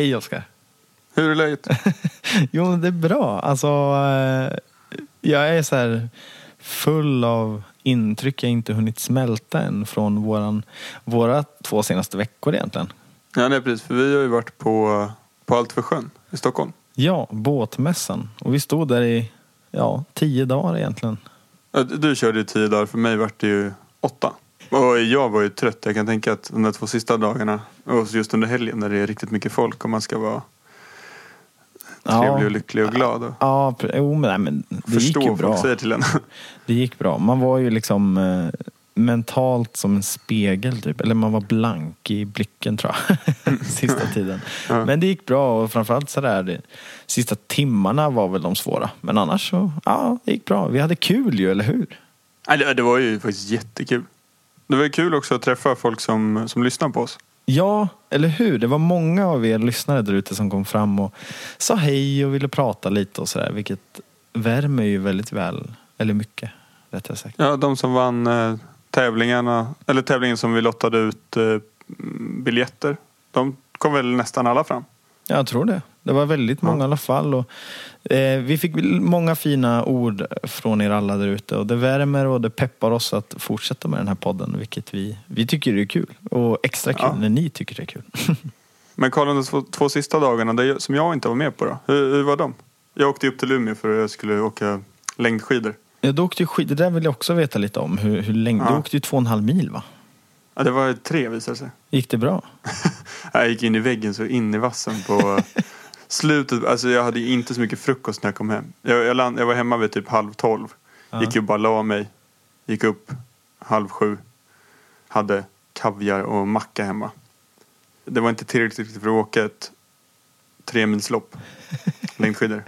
Hej Oskar. Hur är läget? jo, det är bra. Alltså, eh, jag är så här full av intryck jag inte hunnit smälta än från våran, våra två senaste veckor egentligen. Ja, nej, precis. För vi har ju varit på, på Allt för sjön i Stockholm. Ja, båtmässan. Och vi stod där i ja, tio dagar egentligen. Du körde ju tio dagar, för mig vart det ju åtta. Och jag var ju trött. Jag kan tänka att de två sista dagarna, och just under helgen när det är riktigt mycket folk och man ska vara trevlig och lycklig och glad. Och Ja, jo, men, nej, men det gick ju bra. säger till en. Det gick bra. Man var ju liksom eh, mentalt som en spegel typ. Eller man var blank i blicken tror jag. Sista tiden. Ja. Men det gick bra och framförallt sådär. Det, sista timmarna var väl de svåra. Men annars så, ja, det gick bra. Vi hade kul ju, eller hur? Det, det var ju faktiskt jättekul. Det var kul också att träffa folk som, som lyssnar på oss. Ja, eller hur? Det var många av er lyssnare där ute som kom fram och sa hej och ville prata lite och sådär. Vilket värmer ju väldigt väl. Eller mycket, rättare sagt. Ja, de som vann eh, tävlingarna, eller tävlingen som vi lottade ut eh, biljetter. De kom väl nästan alla fram. Jag tror det. Det var väldigt många i alla fall. Och, eh, vi fick många fina ord från er alla där ute. Och det värmer och det peppar oss att fortsätta med den här podden. Vilket vi, vi tycker är kul. Och extra kul Ja. när ni tycker det är kul. Men Karl, de två, två sista dagarna det, som jag inte var med på då, hur, hur var de? Jag åkte upp till Umeå för att jag skulle åka längdskidor. ja, du åkte ju skid, det där vill jag också veta lite om. Hur, hur länge? Du Ja. åkte ju två och en halv mil va? Ja, det var tre visade sig. Gick det bra? Jag gick in i väggen så in i vassen på slutet. Alltså jag hade inte så mycket frukost när jag kom hem. Jag, jag, land, jag var hemma vid typ halv tolv. Ja. Gick ju bara la mig. Gick upp halv sju. Hade kaviar och macka hemma. Det var inte tillräckligt för att åka ett tremilslopp. Längdskidor.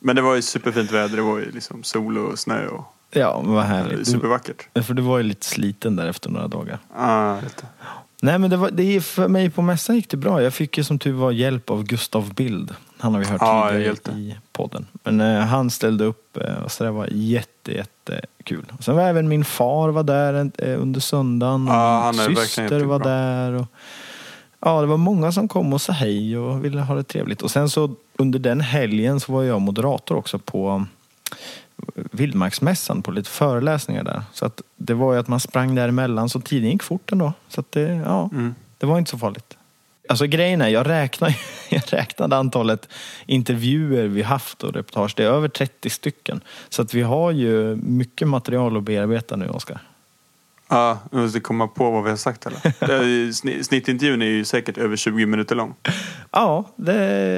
Men det var ju superfint väder. Det var ju liksom sol och snö och Ja, men vad härligt. Du, supervackert. för du var ju lite sliten där efter några dagar. Ah, vet du. Nej men det var, det för mig på mässan gick det bra. Jag fick ju som tur var hjälp av Gustav Bild. Han har vi hört Ja, tidigare i podden. Men eh, han ställde upp eh, och så det var jätte, jätte kul. Och sen var även min far var där eh, under söndagen. Ja, min syster var där. Och, ja, det var många som kom och sa hej och ville ha det trevligt. Och sen så under den helgen så var jag moderator också på Vildmarksmässan på lite föreläsningar där. Så att det var ju att man sprang däremellan så tiden gick fort ändå. Så att det, ja, Mm. det var inte så farligt. Alltså grejen är, jag, räknar, jag räknade antalet intervjuer vi haft och reportage. Det är över 30 stycken. Så att vi har ju mycket material att bearbeta nu, Oskar. Ja, jag måste komma på vad vi har sagt eller? Snittintervjun är ju säkert över 20 minuter lång. Ja, det,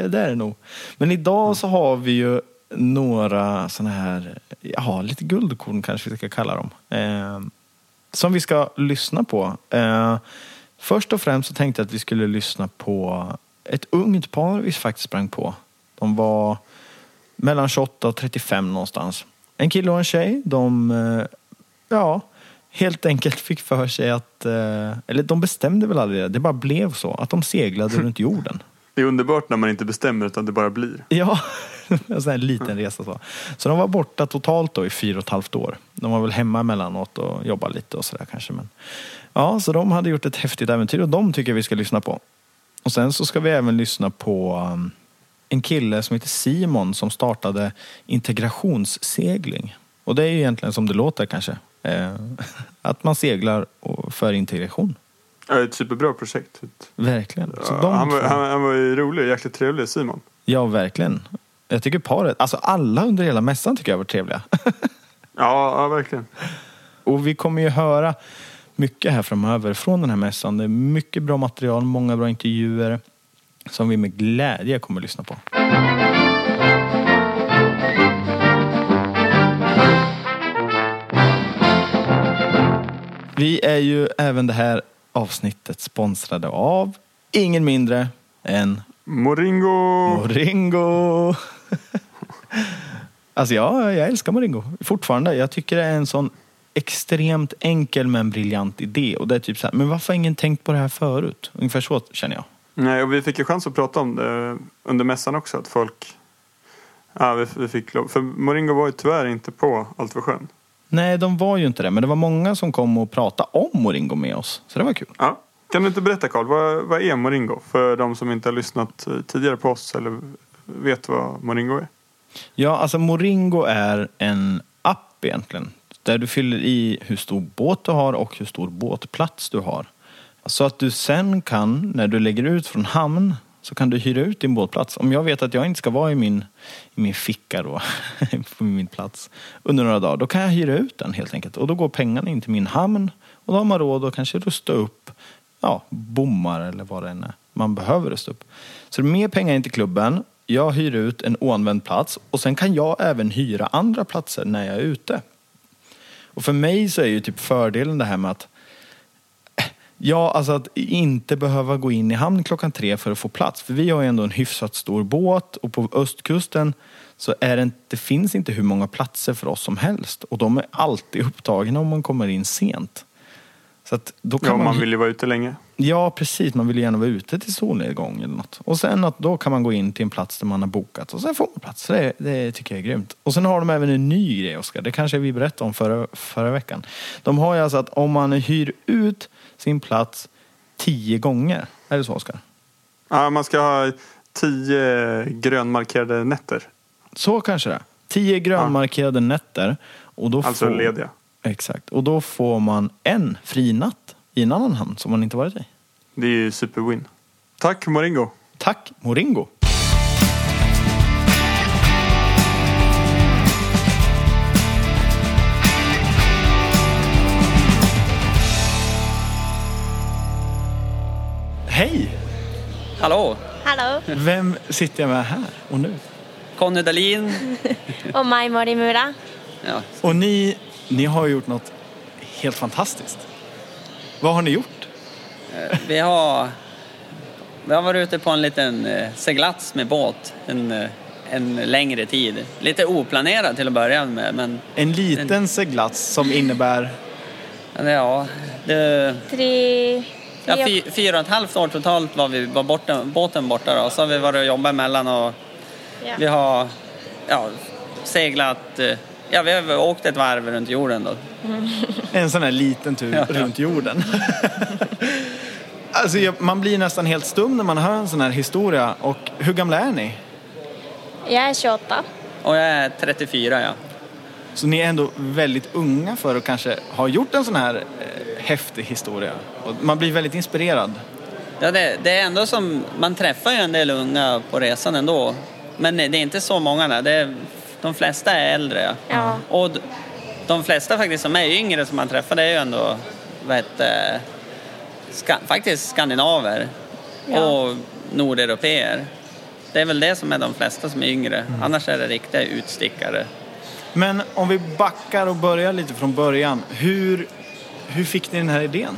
det är det nog. Men idag så har vi ju några sådana här, ja, lite guldkorn kanske vi ska kalla dem. Eh, som vi ska lyssna på. Eh, först och främst så tänkte jag att vi skulle lyssna på ett ungt par vi faktiskt sprang på. De var mellan 28 och 35 någonstans. En kille och en tjej. De, eh, ja, helt enkelt fick för sig att, eh, eller de bestämde väl aldrig det, det bara blev så. Att de seglade runt jorden. Det är underbart när man inte bestämmer utan det bara blir. Ja, en sån här liten resa så. Så de var borta totalt då i fyra och ett halvt år. De var väl hemma emellanåt och jobbade lite och sådär kanske. Men, ja, så de hade gjort ett häftigt äventyr och de tycker jag vi ska lyssna på. Och sen så ska vi även lyssna på um, en kille som heter Simon som startade integrationssegling. Och det är ju egentligen som det låter kanske. Eh, att man seglar för integration. Ja, ett superbra projekt. Verkligen. Ja, han, var, han, han var ju rolig, jäkligt trevlig Simon. Ja, verkligen. Jag tycker paret, alltså alla under hela mässan tycker jag var trevliga. Ja, ja verkligen. Och vi kommer ju höra mycket här framöver från den här mässan. Det är mycket bra material, många bra intervjuer som vi med glädje kommer att lyssna på. Vi är ju även det här avsnittet sponsrade av ingen mindre än Moringo! Moringo! alltså ja, jag älskar Moringo. Fortfarande. Jag tycker det är en sån extremt enkel men briljant idé. Och det är typ så här, men varför har ingen tänkt på det här förut? Ungefär så känner jag. Nej, och vi fick ju chans att prata om det under mässan också. Att folk... Ja, vi, vi fick lov. För Moringo var ju tyvärr inte på Allt för sjön. Nej, de var ju inte det. Men det var många som kom och pratade om Moringo med oss. Så det var kul. Ja, Kan du inte berätta Karl, vad, vad är Moringo? För de som inte har lyssnat eh, tidigare på oss eller vet vad Moringo är. Ja, alltså Moringo är en app egentligen. Där du fyller i hur stor båt du har och hur stor båtplats du har. Så att du sen kan, när du lägger ut från hamn, så kan du hyra ut din båtplats. Om jag vet att jag inte ska vara i min, i min ficka då, på min plats, under några dagar, då kan jag hyra ut den helt enkelt. Och då går pengarna in till min hamn och då har man råd att kanske rusta upp ja, bommar eller vad det än är man behöver rusta upp. Så det är mer pengar in till klubben. Jag hyr ut en oanvänd plats och sen kan jag även hyra andra platser när jag är ute. Och för mig så är ju typ fördelen det här med att eh, Ja, alltså att inte behöva gå in i hamn klockan tre för att få plats. För vi har ju ändå en hyfsat stor båt och på östkusten så är det, det finns inte hur många platser för oss som helst. Och de är alltid upptagna om man kommer in sent. Så att då kan Ja, man, man vill ju vara ute länge. Ja, precis. Man vill ju gärna vara ute till solnedgång eller något. Och sen att då kan man gå in till en plats där man har bokat och sen får man plats. Det, det tycker jag är grymt. Och sen har de även en ny grej, Oskar. Det kanske vi berättade om förra, förra veckan. De har ju alltså att om man hyr ut sin plats tio gånger. Är det så, Oskar? Ja, man ska ha tio grönmarkerade nätter. Så kanske det. Tio grönmarkerade nätter. Och då Alltså får, lediga. Exakt. Och då får man en fri natt i en annan hamn som man inte varit i. Det är ju superwin. Tack Moringo. Tack Moringo! Hej! Hallå! Hallå, Vem sitter jag med här och nu? Conny Dahlin. och Mai Morimura. Ja. Och ni, ni har gjort något helt fantastiskt. Vad har ni gjort? Vi har, vi har varit ute på en liten eh, seglats med båt en, eh, en längre tid. Lite oplanerad till att börja med, men En liten seglats som innebär... ja, det, Tre... ja, fy, fyra och ett halvt år totalt var vi var borta, båten borta då. Så har vi varit och jobbat emellan och ja. vi har ja, seglat, eh, ja vi har åkt ett varv runt jorden då. En sån här liten tur Ja, ja. runt jorden. alltså, man blir nästan helt stum när man hör en sån här historia. Och hur gamla är ni? Jag är 28. Och jag är 34 ja. Så ni är ändå väldigt unga för att kanske ha gjort en sån här eh, häftig historia. Och man blir väldigt inspirerad. Ja, det, det är ändå som, man träffar ju en del unga på resan ändå. Men det är inte så många. där. Det är, de flesta är äldre. Ja. Och de flesta faktiskt som är yngre som man träffar det är ju ändå vad heter, ska, faktiskt skandinaver Ja. och nordeuropeer. Det är väl det som är de flesta som är yngre. Annars är det riktiga utstickare. Men om vi backar och börjar lite från början. Hur, hur fick ni den här idén?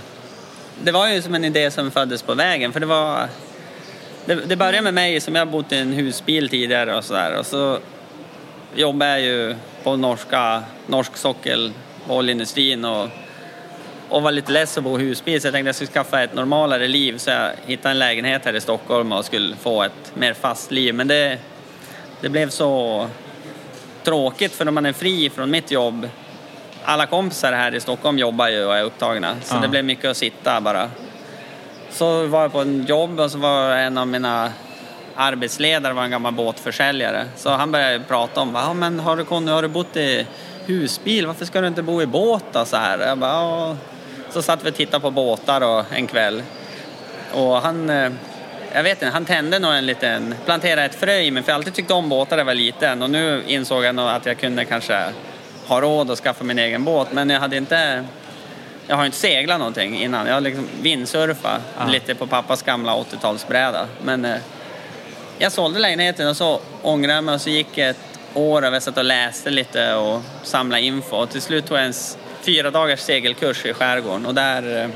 Det var ju som en idé som föddes på vägen. För det var... Det, det började med mig som jag bott i en husbil tidigare och sådär. Och så jobbade jag ju på norska, norsk sockel, oljeindustrin och, och var lite less att bo i husbil. Så jag tänkte jag skulle skaffa ett normalare liv. Så jag hittade en lägenhet här i Stockholm och skulle få ett mer fast liv. Men det, det blev så tråkigt för när man är fri från mitt jobb alla kompisar här i Stockholm jobbar ju och är upptagna. Så Ja. det blev mycket att sitta bara. Så var jag på en jobb och så var en av mina arbetsledare var en gammal båtförsäljare. Så han började prata om, ja men har du, Conny, har du bott i husbil? Varför ska du inte bo i båt då? Så här. Jag bara, ja. Så satt vi och tittade på båtar och, en kväll. Och han, eh, jag vet inte, han tände nog en liten, planterade ett frö i mig. För jag alltid tyckt om båtar när jag var liten. Och nu insåg jag nog att jag kunde kanske ha råd att skaffa min egen båt. Men jag hade inte, jag har inte seglat någonting innan. Jag har liksom vindsurfat Ah. lite på pappas gamla 80-talsbräda. Men eh, jag sålde lägenheten och så ångrade jag mig och så gick ett år och jag satt och läste lite och samlade info. Och till slut tog jag en fyra dagars segelkurs i skärgården och där eh,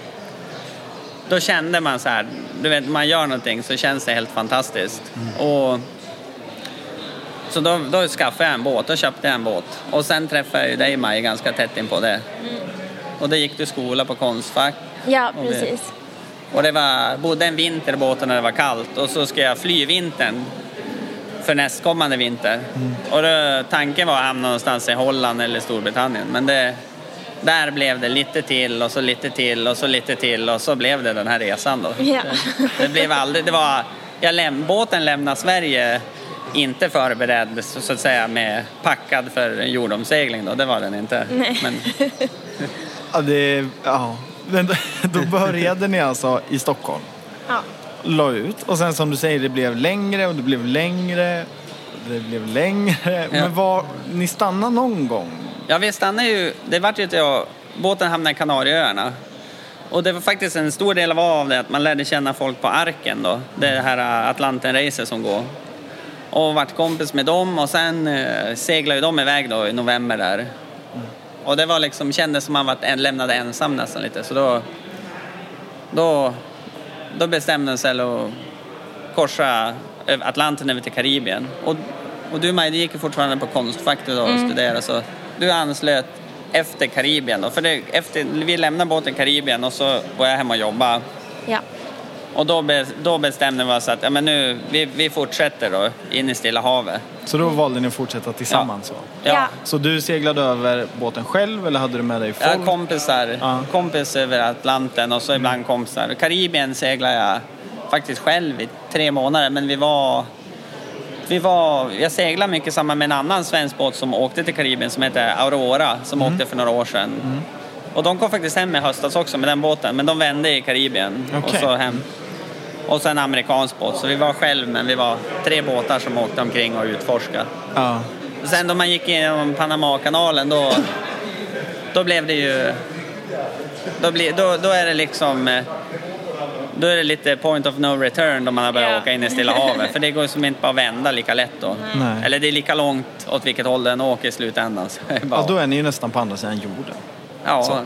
då kände man så här, du vet man gör någonting så känns det helt fantastiskt. Och så då, då skaffade jag en båt, då köpte jag en båt. Och sen träffade jag ju dig Maj ganska tätt in på det. Och då gick du skola på Konstfack. Ja, Och vi- precis. Och det var, bodde en vinter i båten när det var kallt och så ska jag fly vintern för nästkommande vinter. Och då, tanken var att hamna någonstans i Holland eller Storbritannien men det, där blev det lite till och så lite till och så lite till och så blev det den här resan då. Ja. Det, det blev aldrig, det var, jag läm, båten lämnade Sverige inte förberedd så, så att säga med packad för jordomsegling då, det var den inte. Nej. Men, Ja, det, ja. Men då- då började ni alltså i Stockholm, Ja. la ut och sen som du säger det blev längre och det blev längre. Det blev längre. Men var, ni stannade någon gång? ja vi stannade ju, det vart ju att jag, båten hamnade i Kanarieöarna. Och det var faktiskt en stor del av det att man lärde känna folk på Arken då, det här Atlanten-racet som går. Och vart kompis med dem och sen eh, seglade ju de iväg då i november där. Och det var liksom, kändes som man var en, lämnad ensam nästan lite så då, då, då bestämde man sig att korsa Atlanten över till Karibien. Och, och du Maj, du gick ju fortfarande på Konstfack då och studerade så du anslöt efter Karibien då. För det, efter, vi lämnade båten Karibien och så var jag hemma och jobbade. Ja. Och då, be, då bestämde vi oss att ja, men nu, vi, vi fortsätter då in i Stilla havet. Så då valde ni att fortsätta tillsammans? va? Ja. Så du seglade över båten själv eller hade du med dig Jag folk? har kompisar, Ja. kompis över Atlanten och så ibland kompisar. Karibien seglade jag faktiskt själv i tre månader men vi var vi var, jag seglade mycket samman med en annan svensk båt som åkte till Karibien som heter Aurora som åkte för några år sedan. Och de kom faktiskt hem i höstas också med den båten men de vände i Karibien och Okej. så hem. Och så en amerikansk båt så vi var själv men vi var tre båtar som åkte omkring och utforskade. Ja. Sen då man gick igenom Panamakanalen då, då blev det ju... Då, blir, då, då är det liksom... eh, Då är det lite point of no return då man har börjat Ja. åka in i Stilla havet. För det går som inte bara att vända lika lätt då. Nej. Eller det är lika långt åt vilket håll den åker i slutändan. Så bara, ja, då är ni ju nästan på andra sidan jorden. ja,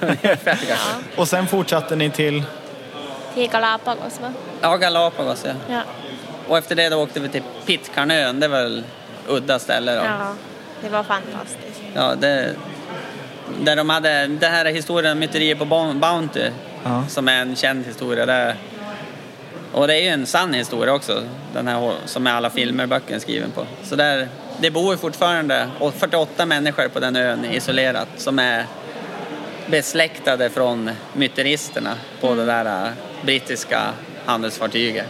ungefär kanske. Och sen fortsatte ni till... Till Galapagos va? Ja, Galapagos ja. Ja. Och efter det då åkte vi till Pitcairnön. Det är väl udda ställe då. Ja. Det var fantastiskt. Ja, det, där de hade, det här är historien om myteriet på Bounty, Ja. som är en känd historia. Där. Och det är ju en sann historia också, den här som är alla filmer och böcker skriven på. Så där, det bor fortfarande 48 människor på den ön isolerat som är besläktade från myteristerna på det där äh, brittiska handelsfartyget.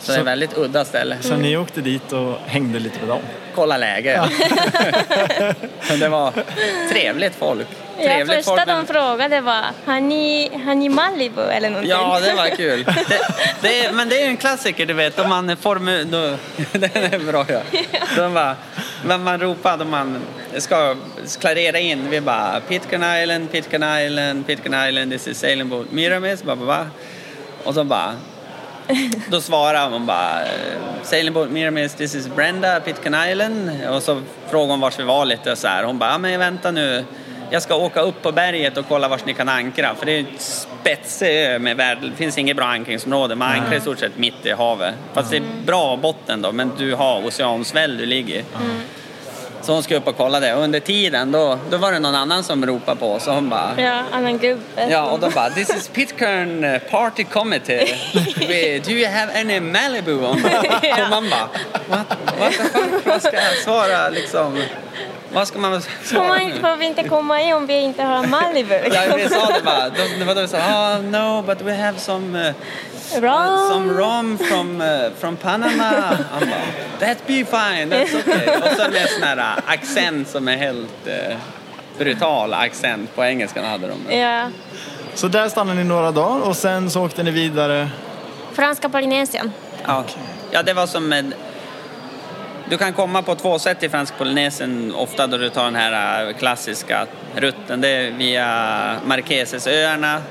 Så, så det är ett väldigt udda ställe. Så ni åkte dit och hängde lite med dem? Kolla läge. Ja. Det var trevligt folk. Ja, första folk. de men- frågade var, har ni, har ni Malibu eller någonting? Ja, det var kul. Det, det är, men det är en klassiker, du vet. Om man formu, då, den är bra, ja. De bara, när man ropar, då man ska klarera in. Vi bara, Pitcairn Island, Pitcairn Island, Pitcairn Island, this is sailing boat Miramis, ba, ba, ba. Och så bara, då svarar man bara, sailing boat Miramis, this is Brenda, Pitcairn Island. Och så frågar hon vars vi var lite så här. Hon bara, men vänta nu. Jag ska åka upp på berget och kolla vars ni kan ankra. För det är en spetsig ö med värld. Det finns inget bra ankringsområde. Man ankrar i stort sett mitt i havet. Fast det är bra botten då, men du har oceansväll du ligger i. Så hon ska upp och kolla det. Och under tiden då, då var det någon annan som ropade på. Så hon bara, Ja, annan gubbe. Ja, och de bara “This is Pitcairn uh, Party Committee. Do you have any Malibu?” on?” Och man bara “What, what the fuck?” Vad ska jag svara liksom? Vad ska man svara man, nu? får vi inte komma in om vi inte har Malibu? Ja, vi sa det bara. De, det var då vi sa “Oh no, but we have some, uh, Rom. some rom from, uh, from Panama”. Han bara “That be fine, that's okay”. Och så med sån här uh, accent som är helt uh, brutal accent. På engelskan hade de. Ja. Så där stannade ni några dagar och sen så åkte ni vidare. Franska Polynesien. Ja. ja, det var som en... Du kan komma på två sätt i Franska Polynesien ofta då du tar den här äh, klassiska rutten. Det är via Marquesasöarna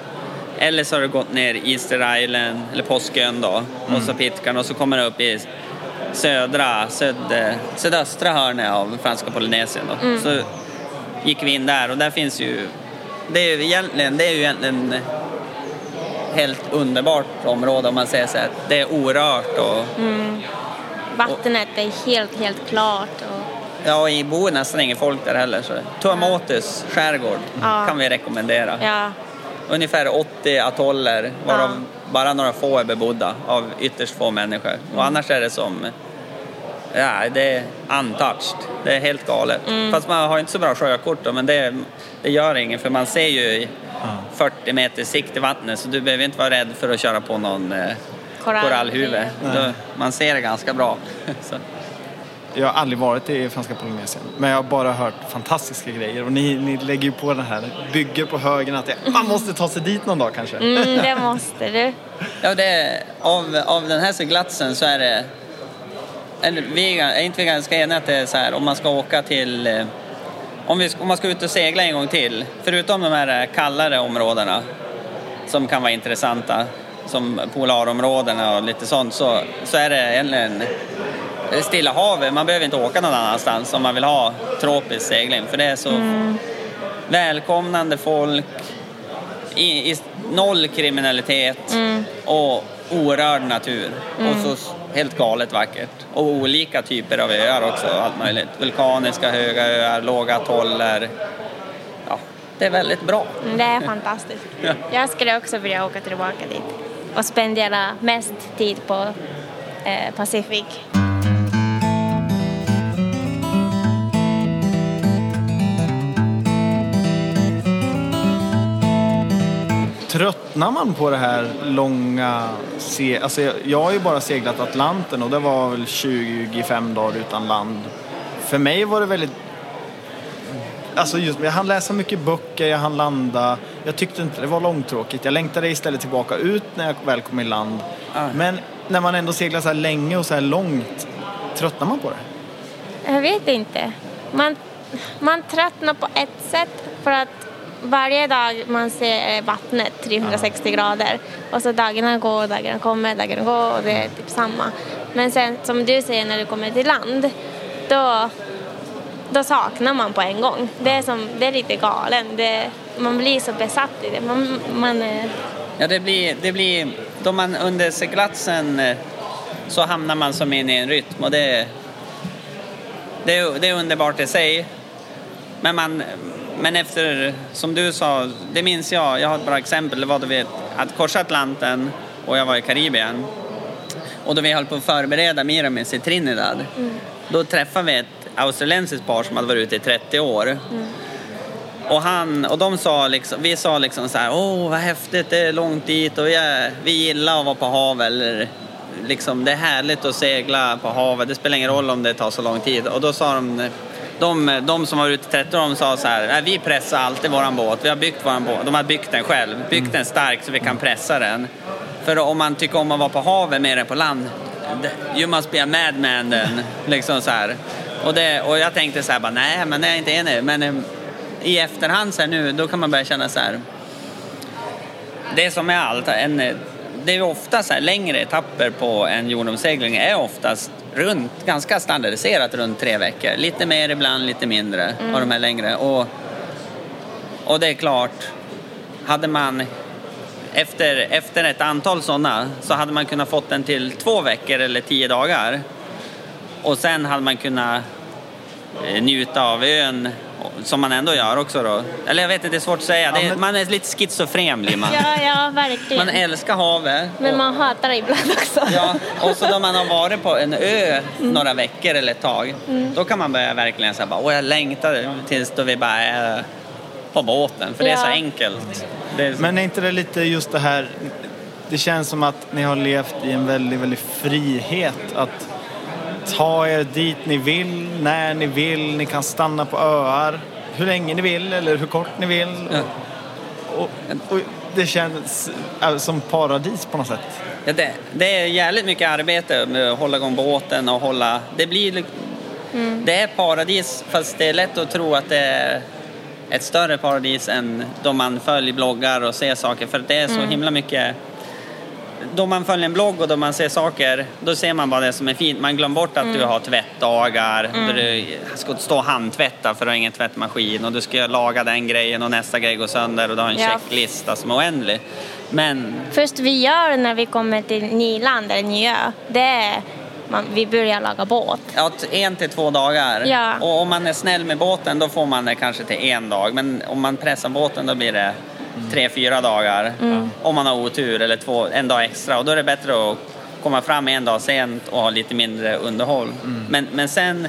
eller så har du gått ner Easter Island eller Påskön då och så Pitcairn och så kommer du upp i södra, söd, sydöstra hörnet av Franska Polynesien då. Så gick vi in där och där finns ju... Det är ju egentligen, det är ju egentligen helt underbart område om man säger så här. Det är orört och Vattnet är helt, helt klart. Och, ja, i bor nästan ingen folk där heller. Så. Tuamotus skärgård Ja. kan vi rekommendera. ja. Ungefär 80 atoller varav Ja. bara några få är bebodda av ytterst få människor. Och annars är det som Ja, det är untouched. Det är helt galet. Fast man har inte så bra sjökort då, men det, det gör inget för man ser ju i 40 meter sikt i vattnet så du behöver inte vara rädd för att köra på någon Korall. korallhuvud. Då, man ser det ganska bra. så. Jag har aldrig varit i franska Polynesien, men jag har bara hört fantastiska grejer. Och ni, ni lägger ju på den här, bygger på högen att det, man måste ta sig dit någon dag kanske. Mm, det måste du. Ja, det, av, av den här seglatsen så är det... Eller vi är inte vi ganska eniga att det är så här om man ska åka till... eh, Om, vi, om man ska ut och segla en gång till, förutom de här kallare områdena som kan vara intressanta, som polarområdena och lite sånt, så, så är det egentligen Stilla havet. Man behöver inte åka någon annanstans om man vill ha tropisk segling, för det är så välkomnande folk, i, i, noll kriminalitet och orörd natur. Och så helt galet vackert. Och olika typer av öar också, allt möjligt. Vulkaniska höga öar, låga atoller. Ja, det är väldigt bra. Mm, Det är fantastiskt. Ja. Jag skulle också vilja åka tillbaka dit och spendera mest tid på eh, Pacific. Tröttnar man på det här långa... Se alltså jag, jag har ju bara seglat Atlanten och det var väl 25 dagar utan land. För mig var det väldigt... Alltså just, jag hann läsa mycket böcker, jag hann landa. Jag tyckte inte det var långtråkigt. Jag längtade istället tillbaka ut när jag väl kom i land. Ja. Men när man ändå seglar så här länge och så här långt, tröttnar man på det? Jag vet inte. Man, man tröttnar på ett sätt för att varje dag man ser vattnet 360 grader och så dagarna går, dagarna kommer, dagarna går och det är typ samma. Men sen som du säger när du kommer till land, då, då saknar man på en gång. Det är, som, det är lite galen. Det, man blir så besatt i det. Man, man, Ja, det blir, det blir... Då man under seglatsen eh, så hamnar man som in i en rytm och det, det, är, det är underbart i sig. Men, man, men efter, som du sa, det minns jag, jag har ett bra exempel, det var då vi hade korsat Atlanten och jag var i Karibien. Och då vi höll på att förbereda Miramis i Trinidad, då träffade vi ett australiensiskt par som hade varit ute i 30 år. Och, han, och de sa liksom, vi sa liksom så här, åh vad häftigt, det är långt dit och vi, är, vi gillar att vara på havet. Eller, liksom, det är härligt att segla på havet, det spelar ingen roll om det tar så lång tid. Och då sa de, de, de som var ute i 30 år, de sa så här, vi pressar alltid våran båt, vi har byggt våran båt. De har byggt den själv, byggt den stark så vi kan pressa den. För om man tycker om att vara på havet mer än på land, you must be a madman then. Liksom så här. Och, det, och jag tänkte så här, bara, nej men jag är inte enig. Men eh, i efterhand så här nu, då kan man börja känna så här. Det är som med allt, en, det är ofta så här, längre etapper på en jordomsegling är oftast runt, ganska standardiserat runt tre veckor. Lite mer ibland, lite mindre av de här längre. Och, och det är klart, hade man efter, efter ett antal sådana så hade man kunnat fått den till två veckor eller tio dagar. Och sen hade man kunnat njuta av ön som man ändå gör också då. Eller jag vet inte, det är svårt att säga. Det är, men- Man är lite schizofren blir man. ja, ja, verkligen. Man älskar havet. Men och- man hatar det ibland också. Ja, och så då man har varit på en ö några veckor eller ett tag, då kan man börja verkligen säga bara, åh jag längtar tills då vi bara är på båten, för det är så Ja. enkelt. Är, Men är inte det lite just det här, det känns som att ni har levt i en väldigt, väldigt frihet att ta er dit ni vill, när ni vill, ni kan stanna på öar hur länge ni vill eller hur kort ni vill. Ja. Och, och det känns äh, som paradis på något sätt. Ja, det, det är jävligt mycket arbete med att hålla igång båten och hålla... Det blir... li- Det är paradis, fast det är lätt att tro att det är ett större paradis än då man följer bloggar och ser saker, för det är så himla mycket... Då man följer en blogg och då man ser saker, då ser man bara det som är fint. Man glömmer bort att du har tvättdagar, då du ska stå och handtvätta för du har ingen tvättmaskin och du ska laga den grejen och nästa grej går sönder och du har en Ja. checklista som är oändlig. Men Först vi gör när vi kommer till Nyland eller Nyö, det är man, vi börjar laga båt. Ja, en till två dagar. Ja. Och om man är snäll med båten då får man det kanske till en dag. Men om man pressar båten då blir det tre, fyra dagar. Om man har otur eller två, en dag extra. Och då är det bättre att komma fram en dag sent och ha lite mindre underhåll. Men, men sen,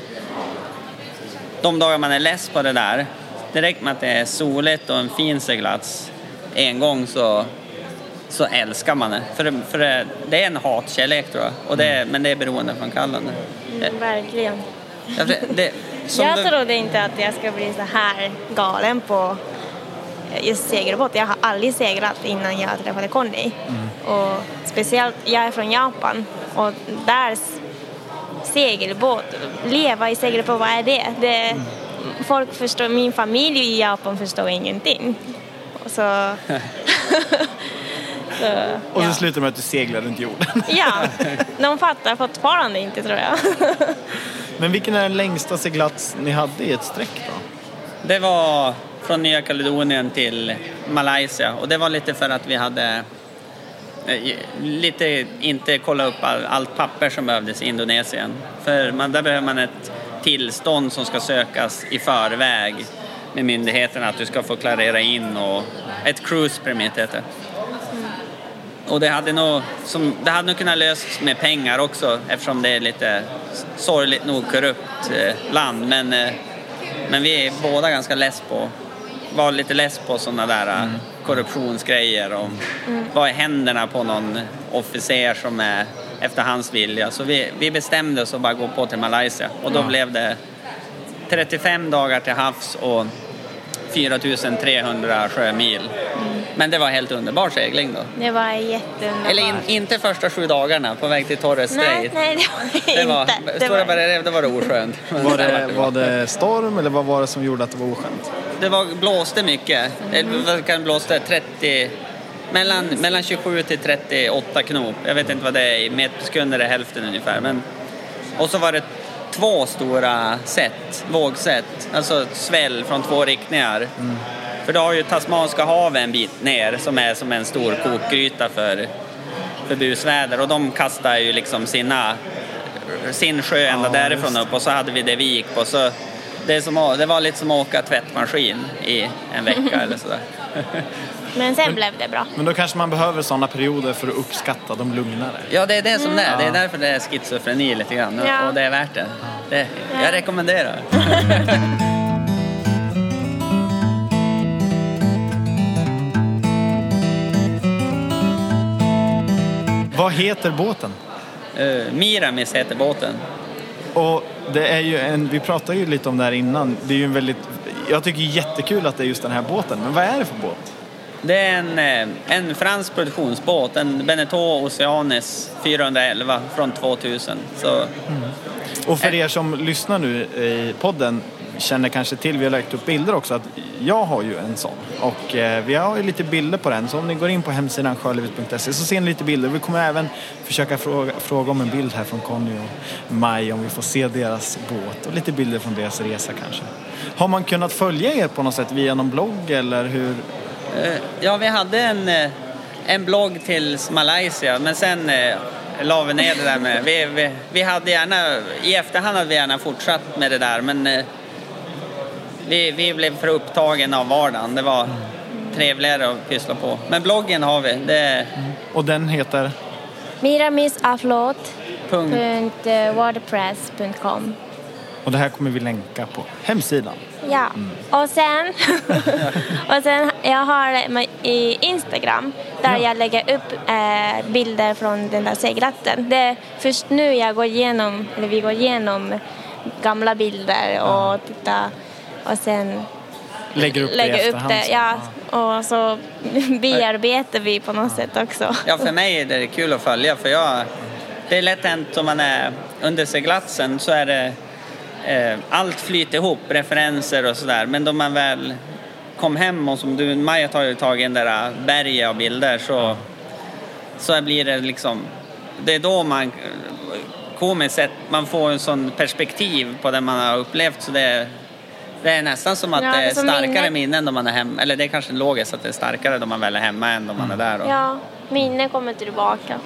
de dagar man är less på det där, det räcker med att det är soligt och en fin seglats en gång så, så älskar man det. För, för det, det är en hatkärlek tror jag, och det, är- men det är beroendeframkallande. Mm, verkligen. Det, det, Jag du- trodde inte att jag skulle bli så här galen på just segelbåt. Jag har aldrig seglat innan jag träffade Conny. Och speciellt, jag är från Japan och där segelbåt, leva i segelbåt, vad är det? det Folk förstår, min familj i Japan förstår ingenting. Och så... så Och ja. så slutar med att du seglar runt jorden. ja, de fattar fortfarande inte tror jag. Men vilken är den längsta seglats ni hade i ett streck då? Det var från Nya Kaledonien till Malaysia och det var lite för att vi hade eh, lite inte kolla upp all, allt papper som behövdes i Indonesien. För man, där behöver man ett tillstånd som ska sökas i förväg med myndigheterna att du ska få klarera in och ett cruise permit heter det. Och det hade, nog, som, det hade nog kunnat lösas med pengar också eftersom det är lite sorgligt nog korrupt eh, land. Men, eh, men vi är båda ganska less på, var lite less på sådana där eh, korruptionsgrejer och vad är händerna på någon officer som är efter hans vilja. Så vi, vi bestämde oss att bara gå på till Malaysia. Och då blev det 35 dagar till havs och 4300 sjömil. Men det var helt underbar segling då. Det var jätteunderbart. Eller in, inte första sju dagarna på väg till Torres Nej, Strait. nej, det var Det var, inte. Det Stora var, Barriärrev, då var det oskönt. Var det, var det storm eller vad var det som gjorde att det var oskönt? det var, blåste mycket. Eller vad kan det blåste? 30... Mellan, mellan 27 till 38 knop. Jag vet inte vad det är i metersekunder, är hälften ungefär. Men, och så var det två stora set, vågset. Alltså sväll från två riktningar. För då har ju Tasmanska havet en bit ner som är som en stor kokgryta för, för busväder. Och de kastar ju liksom sina, sin sjö ända Ja, därifrån just upp och så hade vi det vi gick på. Så det, är som, det var lite som att åka tvättmaskin i en vecka eller sådär. Men sen blev det bra. Men då kanske man behöver sådana perioder för att uppskatta de lugnare. Ja, det är det som det är. Det är därför det är schizofreni lite grann. Ja. Och det är värt det. det Ja. jag rekommenderar. Vad heter båten? Uh, Miramis heter båten. Och det är ju en, vi pratade ju lite om det här innan. Det är ju en väldigt, jag tycker jättekul att det är just den här båten. Men vad är det för båt? Det är en, eh, en fransk produktionsbåt, en Beneteau Oceanis 411 från 2000. Så, mm. Och för er som lyssnar nu i podden känner kanske till, vi har lagt upp bilder också, att jag har ju en sån. Och eh, vi har ju lite bilder på den. Så om ni går in på hemsidan sjölivet.se så ser ni lite bilder. Vi kommer även försöka fråga, fråga om en bild här från Conny och Maj om vi får se deras båt och lite bilder från deras resa kanske. Har man kunnat följa er på något sätt via någon blogg eller hur? Eh, ja, vi hade en, eh, en blogg till Malaysia, men sen eh, la vi ner det där med... Vi, vi, vi hade gärna, I efterhand hade vi gärna fortsatt med det där, men vi, vi blev för upptagen av vardagen. Det var trevligare att pyssla på. Men bloggen har vi. Det är Och den heter? Miramisaflot.wordpress.com Och det här kommer vi länka på hemsidan. Ja, och sen, och sen jag har i Instagram där Ja. jag lägger upp eh, bilder från den där seglatten. Det är först nu jag går igenom, eller vi går igenom gamla bilder och tittar och sen Lägger upp det lägger upp efterhand. det. Ja, och så bearbetar vi på något sätt också. Ja, för mig är det kul att följa för jag, det är lätt hänt om man är under seglatsen så är det allt flyter ihop, referenser och sådär. Men då man väl kom hem och som du, Maja har ju tagit en där berget av bilder så, så blir det liksom, det är då man komiskt sett, man får en sån perspektiv på det man har upplevt så det är det är nästan som att Ja, det är starkare minne. minnen då man är hemma. Eller det är kanske logiskt att det är starkare då man väl är hemma än då man är där. Och... Ja, minnen kommer tillbaka.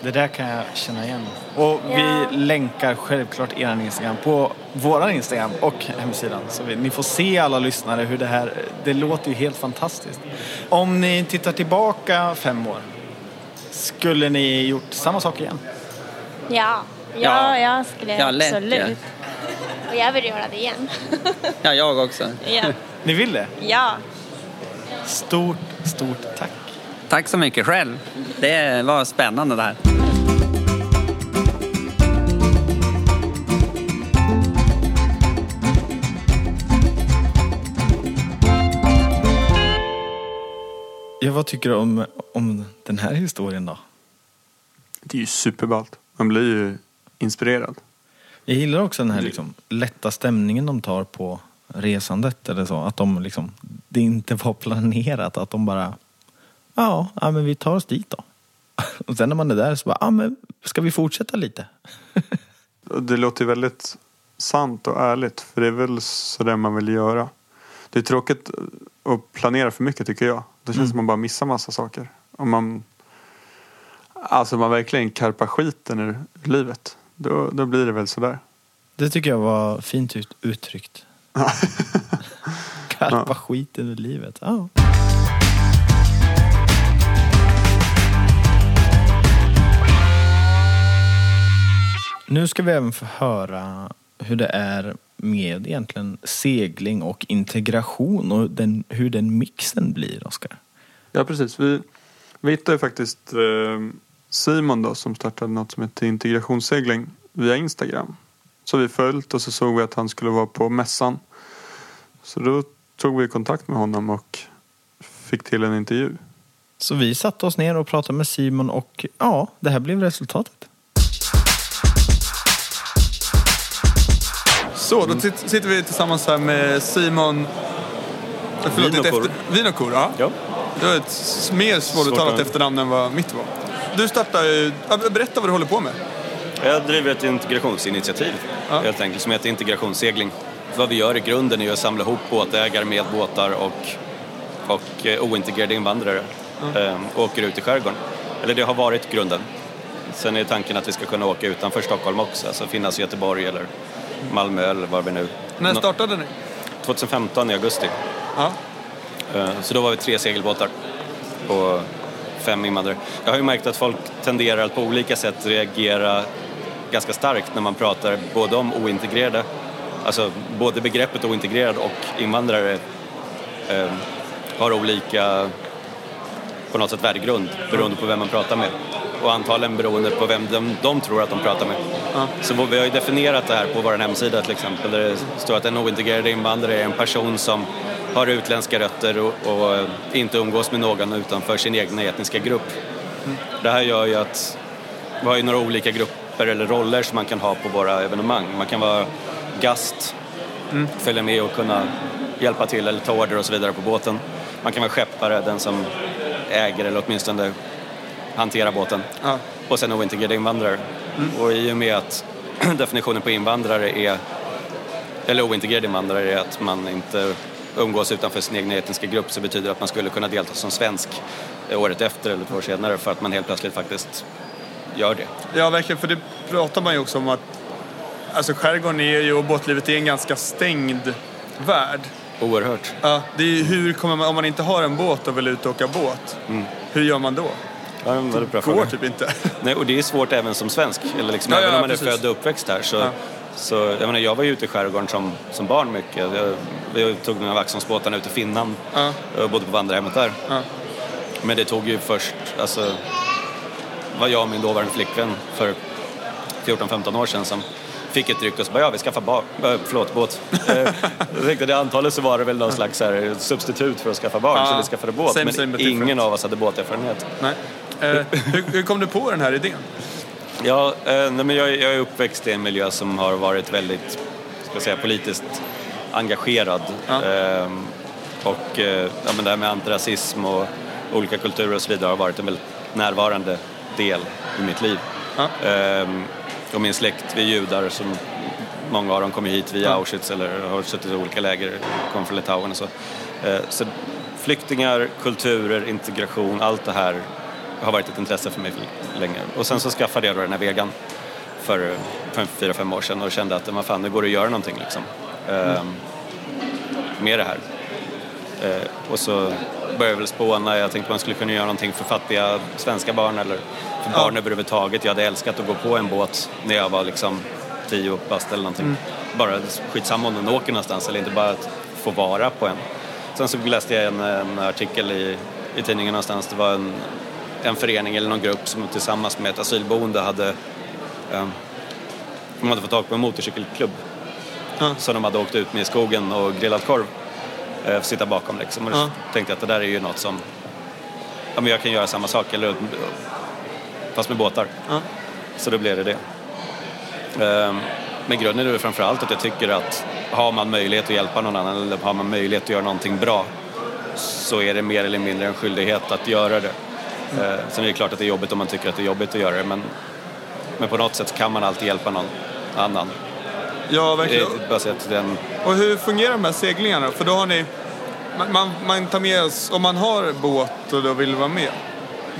Det där kan jag känna igen. Och Ja. vi länkar självklart er Instagram på våran Instagram och hemsidan. Så vi, ni får se alla lyssnare hur det här, det låter ju helt fantastiskt. Om ni tittar tillbaka fem år, Skulle ni gjort samma sak igen? Ja, ja, Ja. jag skulle Ja, lätt, absolut. Och jag vill göra det igen. Ja, jag också. ja. Ni vill det? ja. Stort, stort tack. Tack så mycket själv. Det var spännande det här. Ja, vad tycker du om, om den här historien då? Det är ju superballt. Man blir ju inspirerad. Jag gillar också den här liksom, lätta stämningen de tar på resandet. Eller så. Att de liksom, det inte var planerat. Att de bara, ja, ja men vi tar oss dit då. Och sen när man är där så bara, ja men ska vi fortsätta lite? Det låter väldigt sant och ärligt. För det är väl så där man vill göra. Det är tråkigt att planera för mycket tycker jag. Det känns som man bara missar massa saker. Om man, alltså man verkligen karpar skiten ur livet. Då, då blir det väl sådär. Det tycker jag var fint ut, uttryckt. Karpa skiten ur livet. Ja. Nu ska vi även få höra hur det är med egentligen segling och integration och den, hur den mixen blir, Oskar. Ja precis. Vi, vi hittade faktiskt eh, Simon då som startade något som heter integrationssegling via Instagram. Så vi följt och så såg vi att han skulle vara på mässan. Så då tog vi kontakt med honom och fick till en intervju. Så vi satte oss ner och pratade med Simon och ja, det här blev resultatet. Så, då sitter vi tillsammans här med Simon... Förlåt, ditt Vinokor. Vinokor, ja. Ja. Du har ett mer svåruttalat efternamn än vad mitt var. Du startar ju... Berätta vad du håller på med. Jag driver ett integrationsinitiativ Ja. helt enkelt som heter integrationssegling. Vad vi gör i grunden är att samla ihop båtägare med båtar och, och eh, ointegrerade invandrare eh, och åker ut i skärgården. Eller det har varit grunden. Sen är tanken att vi ska kunna åka utanför Stockholm också, alltså finnas i Göteborg eller Malmö eller var vi nu. När startade ni? 2015 i augusti. Ja. Eh, Så då var vi tre segelbåtar och fem invandrare. Jag har ju märkt att folk tenderar att på olika sätt reagera ganska starkt när man pratar både om ointegrerade, alltså både begreppet ointegrerad och invandrare eh, har olika på något sätt värdegrund beroende på vem man pratar med och antagligen beroende på vem de, de tror att de pratar med. Så vi har ju definierat det här på vår hemsida till exempel där det står att en ointegrerad invandrare är en person som har utländska rötter och, och inte umgås med någon utanför sin egna etniska grupp. Det här gör ju att vi har ju några olika grupper eller roller som man kan ha på våra evenemang. Man kan vara gast, följa med och kunna hjälpa till eller ta order och så vidare på båten. Man kan vara skeppare, den som äger eller åtminstone hanterar båten. Ja. Och sen ointegrerade invandrare. Och i och med att definitionen på invandrare är, eller ointegrerade invandrare är att man inte umgås utanför sin egen etniska grupp så betyder det att man skulle kunna delta som svensk eh, året efter eller två år senare för att man helt plötsligt faktiskt gör det. Ja, verkligen. För det pratar man ju också om att alltså skärgården är ju, och båtlivet är en ganska stängd värld. Oerhört. Ja, det är ju hur kommer man, om man inte har en båt och vill ut och åka båt, hur gör man då? Ja, men väldigt bra Går fråga. typ inte. Nej, och det är svårt även som svensk. Eller liksom, Ja, även ja, om man är precis. född och uppväxt här. Så, Ja. så, jag, menar, jag var ju ute i skärgården som, som barn mycket. Jag, jag tog mina Vaxholmsbåtarna ut i Finland Ja. och bodde på vandrarhemmet där. Men det tog ju först, alltså, var jag och min dåvarande flickvän för 14-15 år sedan som fick ett ryck och så bara, ja vi skaffar ba- äh, förlåt, båt. Eh, jag tänkte det antalet så var det väl någon slags här, substitut för att skaffa barn, Ja. så vi skaffade båt. Same, men same, ingen different. av oss hade båterfarenhet. Nej. Eh, hur, hur kom du på den här idén? Ja, eh, nej, men jag, är- jag är uppväxt i en miljö som har varit väldigt ska säga, politiskt engagerad. Ja. Ehm, och eh, ja, men det här med antirasism och olika kulturer och så vidare har varit en väldigt närvarande del i mitt liv. Ja. Och min släkt, vi är judar som många av dem kommer hit via. Auschwitz eller har suttit i olika läger, kommer från Litauen och så. Eh, så flyktingar, kulturer, integration, allt det här har varit ett intresse för mig för länge. Och sen så skaffade jag då den här vegan för, fyra, fem år sedan och kände att vad fan, det går att göra någonting liksom. Ehm, med det här. Eh, och så började väl spåna. Jag tänkte man skulle kunna göra någonting för fattiga svenska barn eller för barn överhuvudtaget. Jag hade älskat att gå på en båt när jag var liksom tio bast eller någonting. Bara skitsamma om den åker någonstans eller inte bara att få vara på en. Sen så läste jag en, en artikel i, i tidningen någonstans. Det var en, en förening eller någon grupp som tillsammans med ett asylboende hade um, de hade fått tag på en motorcykelklubb. Ja. Så de hade åkt ut med i skogen och grillat korv. Eh, sitta bakom liksom. Och Ja. tänkte jag att det där är ju något som... Ja, men jag kan göra samma sak, eller, fast med båtar. Ja. Så då blev det det. Ehm, Men grunden är väl framför allt att jag tycker att har man möjlighet att hjälpa någon annan eller har man möjlighet att göra någonting bra så är det mer eller mindre en skyldighet att göra det. Eh, Sen är det klart att det är jobbigt om man tycker att det är jobbigt att göra det men, men på något sätt kan man alltid hjälpa någon annan. Ja, verkligen. baserat den Och hur fungerar de här seglingarna? För då har ni... Man, man, man tar med oss, om man har båt och då vill vara med,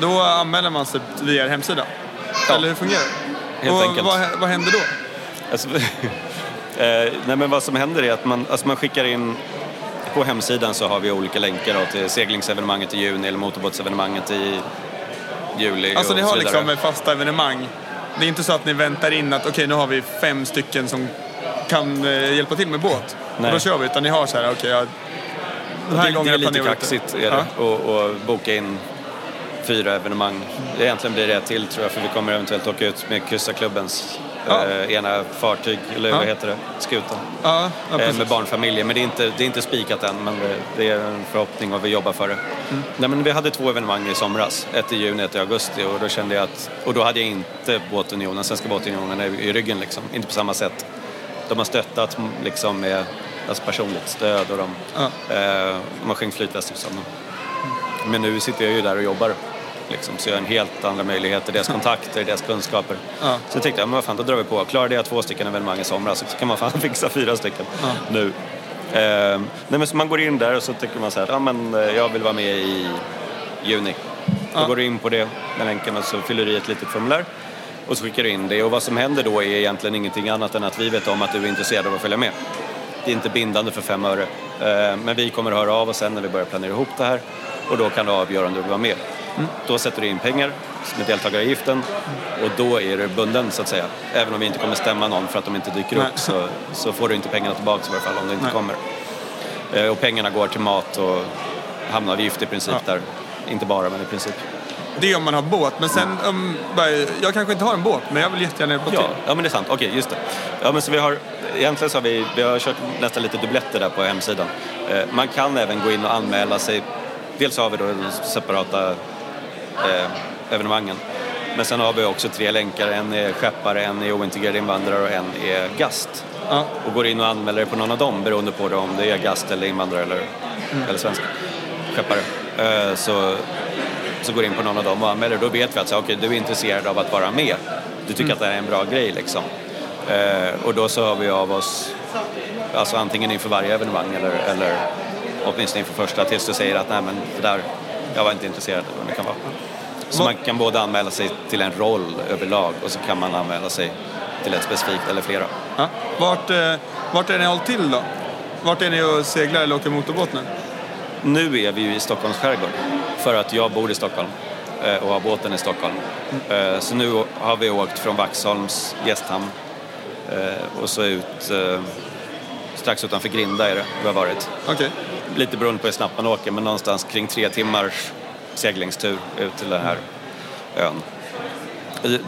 då anmäler man sig via er hemsida? Ja. Eller hur fungerar det? Helt och enkelt. Vad, vad händer då? Alltså, eh, nej men vad som händer är att man, alltså man skickar in på hemsidan så har vi olika länkar då till seglingsevenemanget i juni eller motorbåtsevenemanget i juli Alltså ni har liksom fasta evenemang. Det är inte så att ni väntar in att okej nu har vi fem stycken som kan eh, hjälpa till med båt. Nej. Och då kör vi. Utan ni har så här, okej ja, den här det, gången det är lite kaxigt är det, och, och boka in fyra evenemang. Egentligen blir det ett till tror jag för vi kommer eventuellt åka ut med Kryssarklubbens Ja. eh, ena fartyg, eller Ja. vad heter det, skutan. Ja, ja, eh, med barnfamiljer. Men det är inte, det är inte spikat än, men det, det är en förhoppning och vi jobbar för det. Mm. Nej, men vi hade två evenemang i somras, ett i juni, ett i augusti och då kände jag att, och då hade jag inte båtunionen, Svenska båtunionen i, i ryggen liksom, inte på samma sätt. De har stöttat liksom med alltså personligt stöd och de, Ja. eh, de har skänkt flytvästar och sånt. Men nu sitter jag ju där och jobbar. Liksom, så jag har en helt andra möjligheter, deras kontakter, deras kunskaper. Ja. Så jag tänkte, ja, men vad fan, då drar vi på. Klarade jag två stycken evenemang i somras så kan man fan fixa fyra stycken nu. Eh, nej, men så man går in där och så tycker man så här, ja men eh, jag vill vara med i juni. Då Ja. går du in på det med länken och så fyller du i ett litet formulär. Och så skickar du in det. Och vad som händer då är egentligen ingenting annat än att vi vet om att du är intresserad av att följa med. Det är inte bindande för fem öre. Eh, Men vi kommer att höra av oss sen när vi börjar planera ihop det här. Och då kan du avgöra om du vill vara med. Då sätter du in pengar med deltagaravgiften och då är du bunden så att säga. Även om vi inte kommer stämma någon för att de inte dyker Nej. upp så, så får du inte pengarna tillbaka i alla fall om du inte Nej. kommer. Eh, Och pengarna går till mat och hamnavgift i princip Ja. där. Inte bara men i princip. Det är om man har båt. Men sen, om, bara, jag kanske inte har en båt, men jag vill jättegärna hjälpa Ja, till. ja men det är sant. Okej, just det. Ja, men så vi har, egentligen så har vi, vi har kört nästan lite dubbletter där på hemsidan. Eh, man kan även gå in och anmäla sig. Dels har vi då de separata eh, evenemangen. Men sen har vi också tre länkar. En är skeppare, en är ointegrerad invandrare och en är gast. Ja. Och går in och anmäler dig på någon av dem beroende på om det är gast eller invandrare eller, eller svensk skeppare. Eh, så, så går in på någon av dem och anmäler. Då vet vi att så, okay, du är intresserad av att vara med. Du tycker att det här är en bra grej liksom. Eh, och då så hör vi av oss alltså antingen inför varje evenemang eller, eller åtminstone inför första tills du säger att nej men det där, jag var inte intresserad eller vad det kan vara. Så man kan både anmäla sig till en roll överlag och så kan man anmäla sig till ett specifikt eller flera. Ja. Vart, eh, vart är ni hållit till då? Vart är ni och seglar eller åker motorbåt nu? Nu är vi ju i Stockholms skärgård för att jag bor i Stockholm eh, och har båten i Stockholm. Eh, Så nu har vi åkt från Vaxholms gästhamn eh, och så ut strax utanför Grinda är det vi har varit. Okej. Lite beroende på hur snabbt man åker men någonstans kring tre timmars seglingstur ut till den här ön.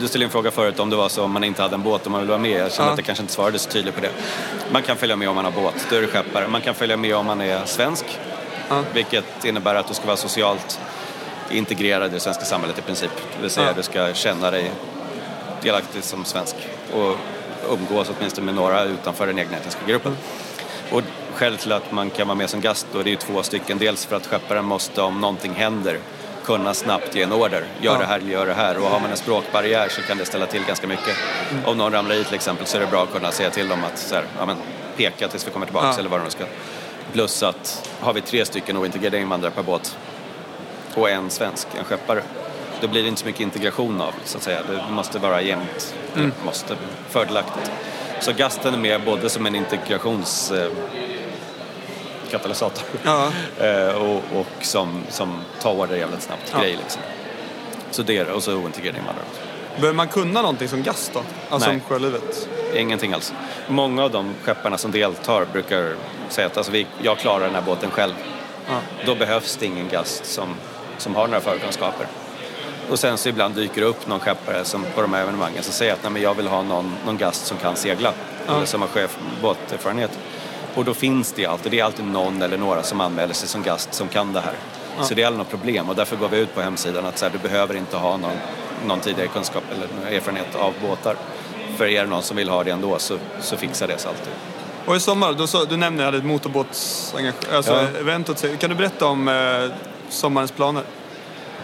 Du ställde en fråga förut om det var så om man inte hade en båt och man vill vara med. Jag känner Ja. att jag kanske inte svarade så tydligt på det. Man kan följa med om man har båt, då är du skeppare. Man kan följa med om man är svensk, Ja. vilket innebär att du ska vara socialt integrerad i det svenska samhället i princip. Det vill säga Ja. du ska känna dig delaktig som svensk och umgås åtminstone med några utanför den egna etniska gruppen. Och skälet till att man kan vara med som gast då, det är ju två stycken. Dels för att skepparen måste, om någonting händer, kunna snabbt ge en order. Gör Ja. det här, gör det här. Och har man en språkbarriär så kan det ställa till ganska mycket. Om någon ramlar i till exempel så är det bra att kunna säga till dem att så här, ja, men, peka tills vi kommer tillbaka Ja. eller vad de ska. Plus att har vi tre stycken ointegrerade invandrare per båt och en svensk, en skeppare, då blir det inte så mycket integration av så att säga. Det måste vara jämnt, Mm. måste fördelaktigt. Så gasten är med både som en integrations... Katalysator. Ja. Eh, och, och som, som tar order jävligt snabbt Ja. grej liksom. Så det det. Och så ointegrerad invandrare. Behöver man kunna någonting som gast då? Alltså Nej. om sjölivet? Ingenting alls. Många av de skepparna som deltar brukar säga att alltså, vi, jag klarar den här båten själv. Ja. Då behövs det ingen gast som, som har några förkunskaper. Och sen så ibland dyker det upp någon skeppare som, på de här evenemangen som säger att Nej, men jag vill ha någon, någon gast som kan segla. Eller som har båterfarenhet. Och då finns det alltid, det är alltid någon eller några som anmäler sig som gast som kan det här. Så det är aldrig något problem och därför går vi ut på hemsidan att så här, du behöver inte ha någon, någon tidigare kunskap eller erfarenhet av båtar. För är det någon som vill ha det ändå så, så fixar det sig alltid. Och i sommar, du, du nämnde att du hade ett motorbåtsengagemang, alltså Ja. Kan du berätta om eh, sommarens planer?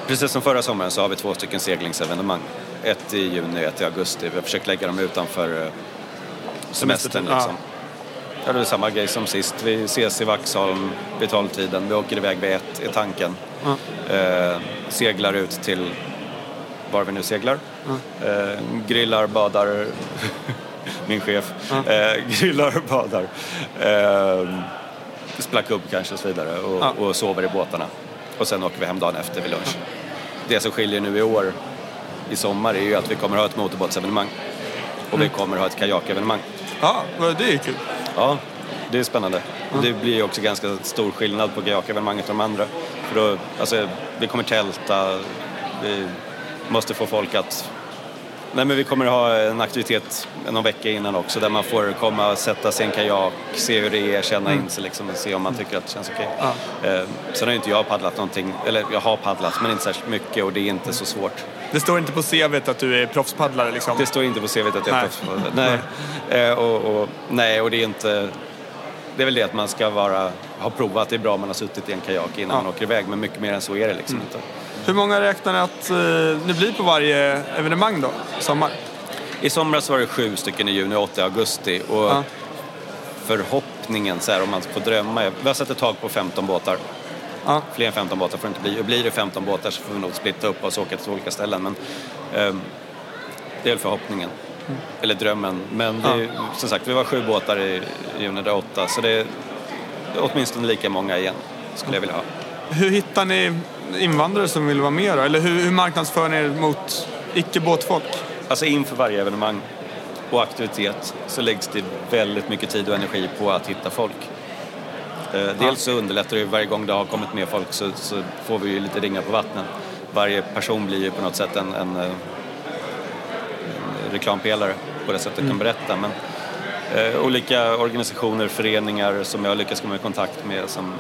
Precis som förra sommaren så har vi två stycken seglingsevenemang. Ett i juni och ett i augusti. Vi har försökt lägga dem utanför eh, semestern. Ja. Liksom. Ja, det är samma grej som sist. Vi ses i Vaxholm vid tolvtiden. Vi åker iväg vid ett i tanken. Eh, seglar ut till var vi nu seglar. Eh, grillar, badar. Min chef. Eh, grillar, badar. Eh, spelar kubb kanske och så vidare. Och, Ja. och sover i båtarna. Och sen åker vi hem dagen efter vid lunch. Det som skiljer nu i år i sommar är ju att vi kommer ha ett motorbåtsevenemang. Och vi kommer ha ett kajakevenemang. Ja, vad- det är kul. Ja, det är spännande. Det blir ju också ganska stor skillnad på kajakevenemanget och de andra. För då, alltså, vi kommer tälta, vi måste få folk att... Nej, men vi kommer ha en aktivitet någon vecka innan också där man får komma och sätta sig i en kajak, se hur det är, känna in sig liksom, och se om man tycker att det känns okej. Eh, sen har ju inte jag paddlat någonting, eller jag har paddlat men inte särskilt mycket och det är inte så svårt. Det står inte på CVt att du är proffspaddlare liksom. Det står inte på CVt att jag Nej. är proffs. Nej. Eh, och, och, nej, och det är inte... Det är väl det att man ska vara, ha provat. Det är bra om man har suttit i en kajak innan Ja. man åker iväg. Men mycket mer än så är det liksom inte. Hur många räknar ni att eh, det blir på varje evenemang då? Sommar? I somras var det sju stycken i juni och åtta i augusti. Och Ja. förhoppningen, så här, om man får drömma, vi har satt ett tag på 15 båtar. Ja. Fler än 15 båtar får det inte bli. Och blir det 15 båtar så får vi nog splitta upp oss och åka till olika ställen. Men ehm, det är väl förhoppningen. Eller drömmen. Men vi, som sagt, vi var sju båtar i, i juni, det är åtta. Så det är åtminstone lika många igen, skulle jag vilja ha. Hur hittar ni invandrare som vill vara med då? Eller hur, hur marknadsför ni er mot icke-båtfolk? Alltså inför varje evenemang och aktivitet så läggs det väldigt mycket tid och energi på att hitta folk. Eh, dels så underlättar det varje gång det har kommit med folk så, så får vi ju lite ringar på vattnet. Varje person blir ju på något sätt en, en, eh, en reklampelare på det sättet kan berätta. Men, eh, olika organisationer, föreningar som jag lyckas komma i kontakt med som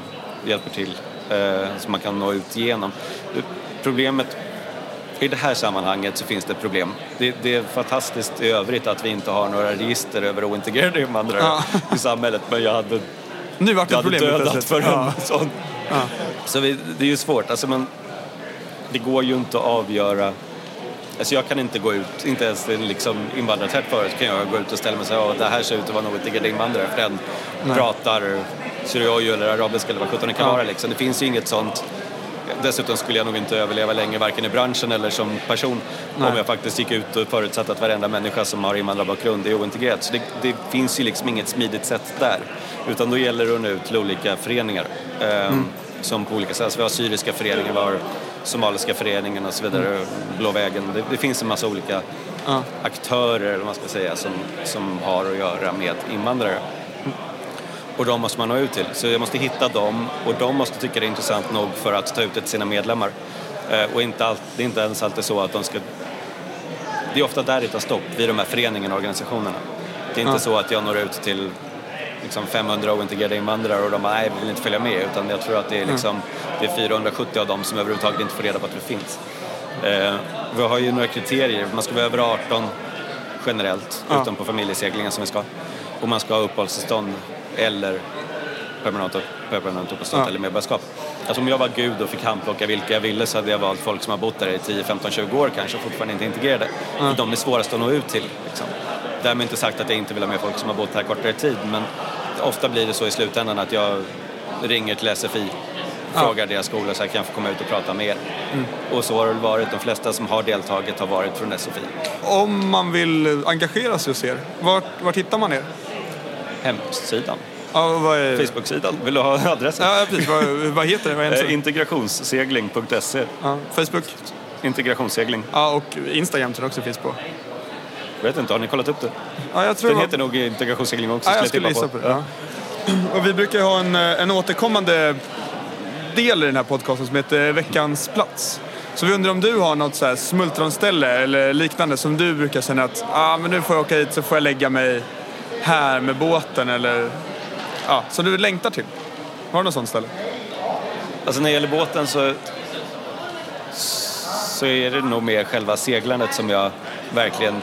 hjälper till, eh, som man kan nå ut genom. Problemet i det här sammanhanget så finns det problem. Det, det är fantastiskt i övrigt att vi inte har några register över ointegrerade invandrare Ja. i samhället. Men jag hade, Nu vart det jag hade dödat för Ja. en sån. Så vi, det är ju svårt. Alltså man, det går ju inte att avgöra Alltså jag kan inte gå ut, inte ens en liksom invandrartätt förut kan jag gå ut och ställa mig och säga att det här ser ut att vara något integrerad invandrare för den pratar syriayo eller arabiska eller vad sjutton det kan Ja. vara liksom. Det finns ju inget sånt. Dessutom skulle jag nog inte överleva länge varken i branschen eller som person Nej. om jag faktiskt gick ut och förutsatt att varenda människa som har invandrarbakgrund är ointegrerad. Så det, det finns ju liksom inget smidigt sätt där. Utan då gäller det att nå ut till olika föreningar. ehm, Som på olika sätt. Så vi har syriska föreningar, vi har somaliska föreningen och så vidare. Blå vägen. Det, det finns en massa olika Ja. aktörer, eller vad man ska säga, som, som har att göra med invandrare. Och de måste man nå ut till. Så jag måste hitta dem och de måste tycka det är intressant nog för att ta ut det till sina medlemmar. Eh, och inte allt, det är inte ens alltid så att de ska... Det är ofta där det tar stopp, vid de här föreningarna och organisationerna. Det är inte Ja. så att jag når ut till liksom 500 ointegrerade invandrare och de bara, nej, vi vill inte följa med. Utan jag tror att det är, liksom, det är 470 av dem som överhuvudtaget inte får reda på att vi finns. Eh, vi har ju några kriterier. Man ska vara över 18 generellt, Ja. utom på familjeseglingen som vi ska. Och man ska ha uppehållstillstånd eller permanent, permanent uppehållstillstånd Ja. eller medborgarskap. Alltså om jag var gud och fick handplocka vilka jag ville så hade jag valt folk som har bott där i 10, 15, 20 år kanske och fortfarande inte integrerade. För de är svårast att nå ut till. Liksom. Därmed inte sagt att jag inte vill ha med folk som har bott här kortare tid men ofta blir det så i slutändan att jag ringer till SFI frågar deras skola så här, kan jag få komma ut och prata med er? Och så har det varit. De flesta som har deltagit har varit från SFI. Om man vill engagera sig hos er, vart, vart hittar man er? Hemsidan. Ja, vad är... Facebook-sidan. Vill du ha adressen? Ja, precis. Vad, vad heter det? Vad Eh, integrationssegling.se. Ja, Facebook. Integrationssegling. Ja, och Instagram tror jag också finns på. Jag vet inte, har ni kollat upp det? Ja, jag tror Den heter nog integrationssegling också. Ja, jag skulle gissa på det. Ja. Och vi brukar ha en, eh, en återkommande del i den här podcasten som heter Veckans plats. Så vi undrar om du har något så här smultronställe eller liknande som du brukar känna att ah, men nu får jag åka hit så får jag lägga mig här med båten eller ja, som du längtar till. Har du något sånt ställe? Alltså när det gäller båten så, så är det nog mer själva seglandet som jag verkligen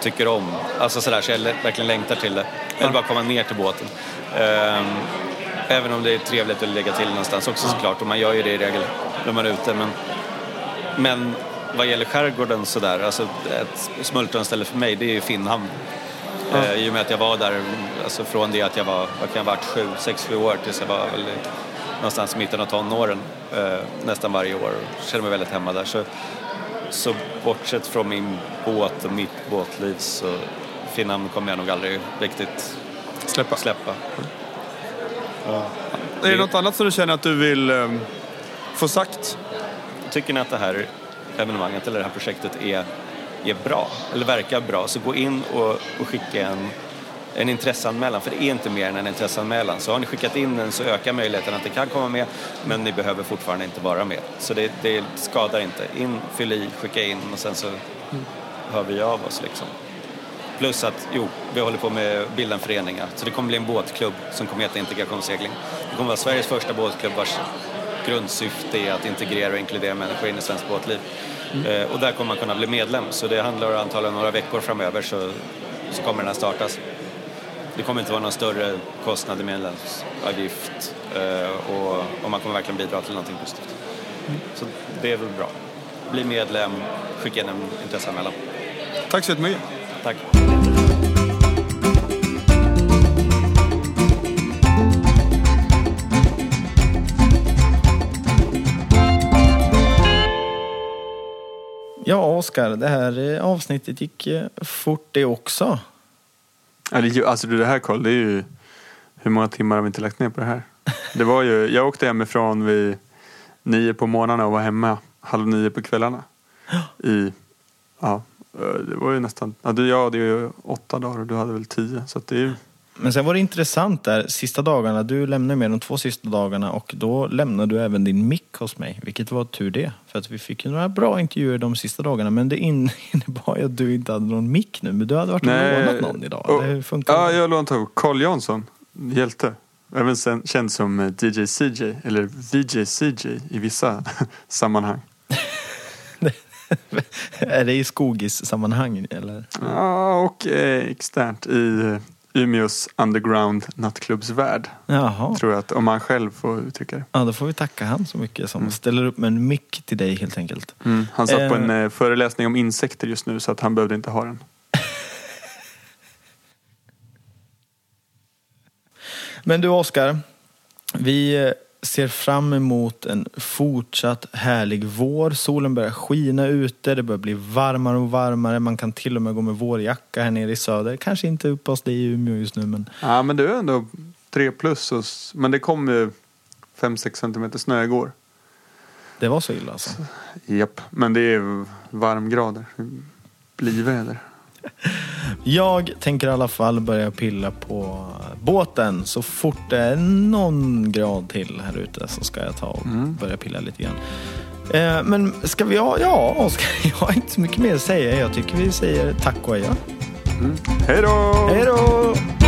tycker om. Alltså sådär så jag verkligen längtar till det. Eller bara komma ner till båten. Ehm, även om det är trevligt att lägga till någonstans också såklart. Och man gör ju det i regel när man är ute. Men, men vad gäller skärgården sådär, alltså ett smultronställe för mig det är ju Finnhamn. Eh, I och med att jag var där, alltså från det att jag var, vad kan jag varit, sju, sex, sju år tills jag var väl någonstans i mitten av tonåren eh, nästan varje år och känner mig väldigt hemma där. Så, så bortsett från min båt och mitt båtliv så Finnhamn kommer jag nog aldrig riktigt Släppa. släppa. Är det något annat som du känner att du vill eh, få sagt? Tycker ni att det här evenemanget eller det här projektet är, är bra eller verkar bra så gå in och, och skicka en, en intresseanmälan för det är inte mer än en intresseanmälan. Så har ni skickat in den så ökar möjligheten att det kan komma med men ni behöver fortfarande inte vara med. Så det, det skadar inte. In, fyll i, skicka in och sen så hör vi av oss liksom. Plus att, jo, vi håller på med att bilda en förening. Så det kommer bli en båtklubb som kommer heta Integrationssegling. Det kommer vara Sveriges första båtklubb vars grundsyfte är att integrera och inkludera människor in i svenskt båtliv. Eh, och där kommer man kunna bli medlem. Så det handlar antagligen några veckor framöver så, så kommer den här startas. Det kommer inte vara någon större kostnad i medlemsavgift eh, och, och man kommer verkligen bidra till någonting positivt. Så det är väl bra. Bli medlem, skicka in en intresseanmälan. Tack så jättemycket. Tack. Ja, Oskar, det här avsnittet gick eh, fort det också. Ja, det, är ju- alltså det här Karl, det är ju... Hur många timmar har vi inte lagt ner på det här? Det var ju, jag åkte hemifrån vid nio på morgnarna och var hemma halv nio på kvällarna. I, ja, eh, det var ju nästan, ja, du, jag hade ju åtta dagar och du hade väl tio. Så att det är ju, men sen var det intressant där, sista dagarna, du lämnade med de två sista dagarna och då lämnade du även din mick hos mig. Vilket var tur det, för att vi fick ju några bra intervjuer de sista dagarna. Men det in- innebar ju att du inte hade någon mick nu, men du hade varit och lånat någon idag. och- det funkar Ja, jag lånade av Carl Jansson, hjälte. Även sen, känd som eh, DJ CJ, eller VJ CJ i vissa sammanhang. Är det i skogis-sammanhang eller? Ja, och eh, externt i eh, Umeås underground nattklubbsvärld. Jaha. Tror jag att, om man själv får uttrycka det. Ja, då får vi tacka han så mycket som ställer upp med en mick till dig helt enkelt. Mm. Han satt på Eh. en eh, föreläsning om insekter just nu så att han behövde inte ha den. Men du Oskar, vi eh, ser fram emot en fortsatt härlig vår. Solen börjar skina ute, det börjar bli varmare och varmare. Man kan till och med gå med vårjacka här nere i söder. Kanske inte uppe hos dig i Umeå just nu men Ja, men det är ändå tre plus. Och, men det kom ju 5-6 centimeter snö igår. det var så illa alltså. Japp, men det är varmgrader. Bliväder. Jag tänker i alla fall börja pilla på båten. Så fort det är någon grad till här ute så ska jag ta och börja pilla lite grann. Eh, men ska vi ha, ja Oskar, jag har inte så mycket mer att säga. Jag tycker vi säger tack och adjö. Hej då! Hej då!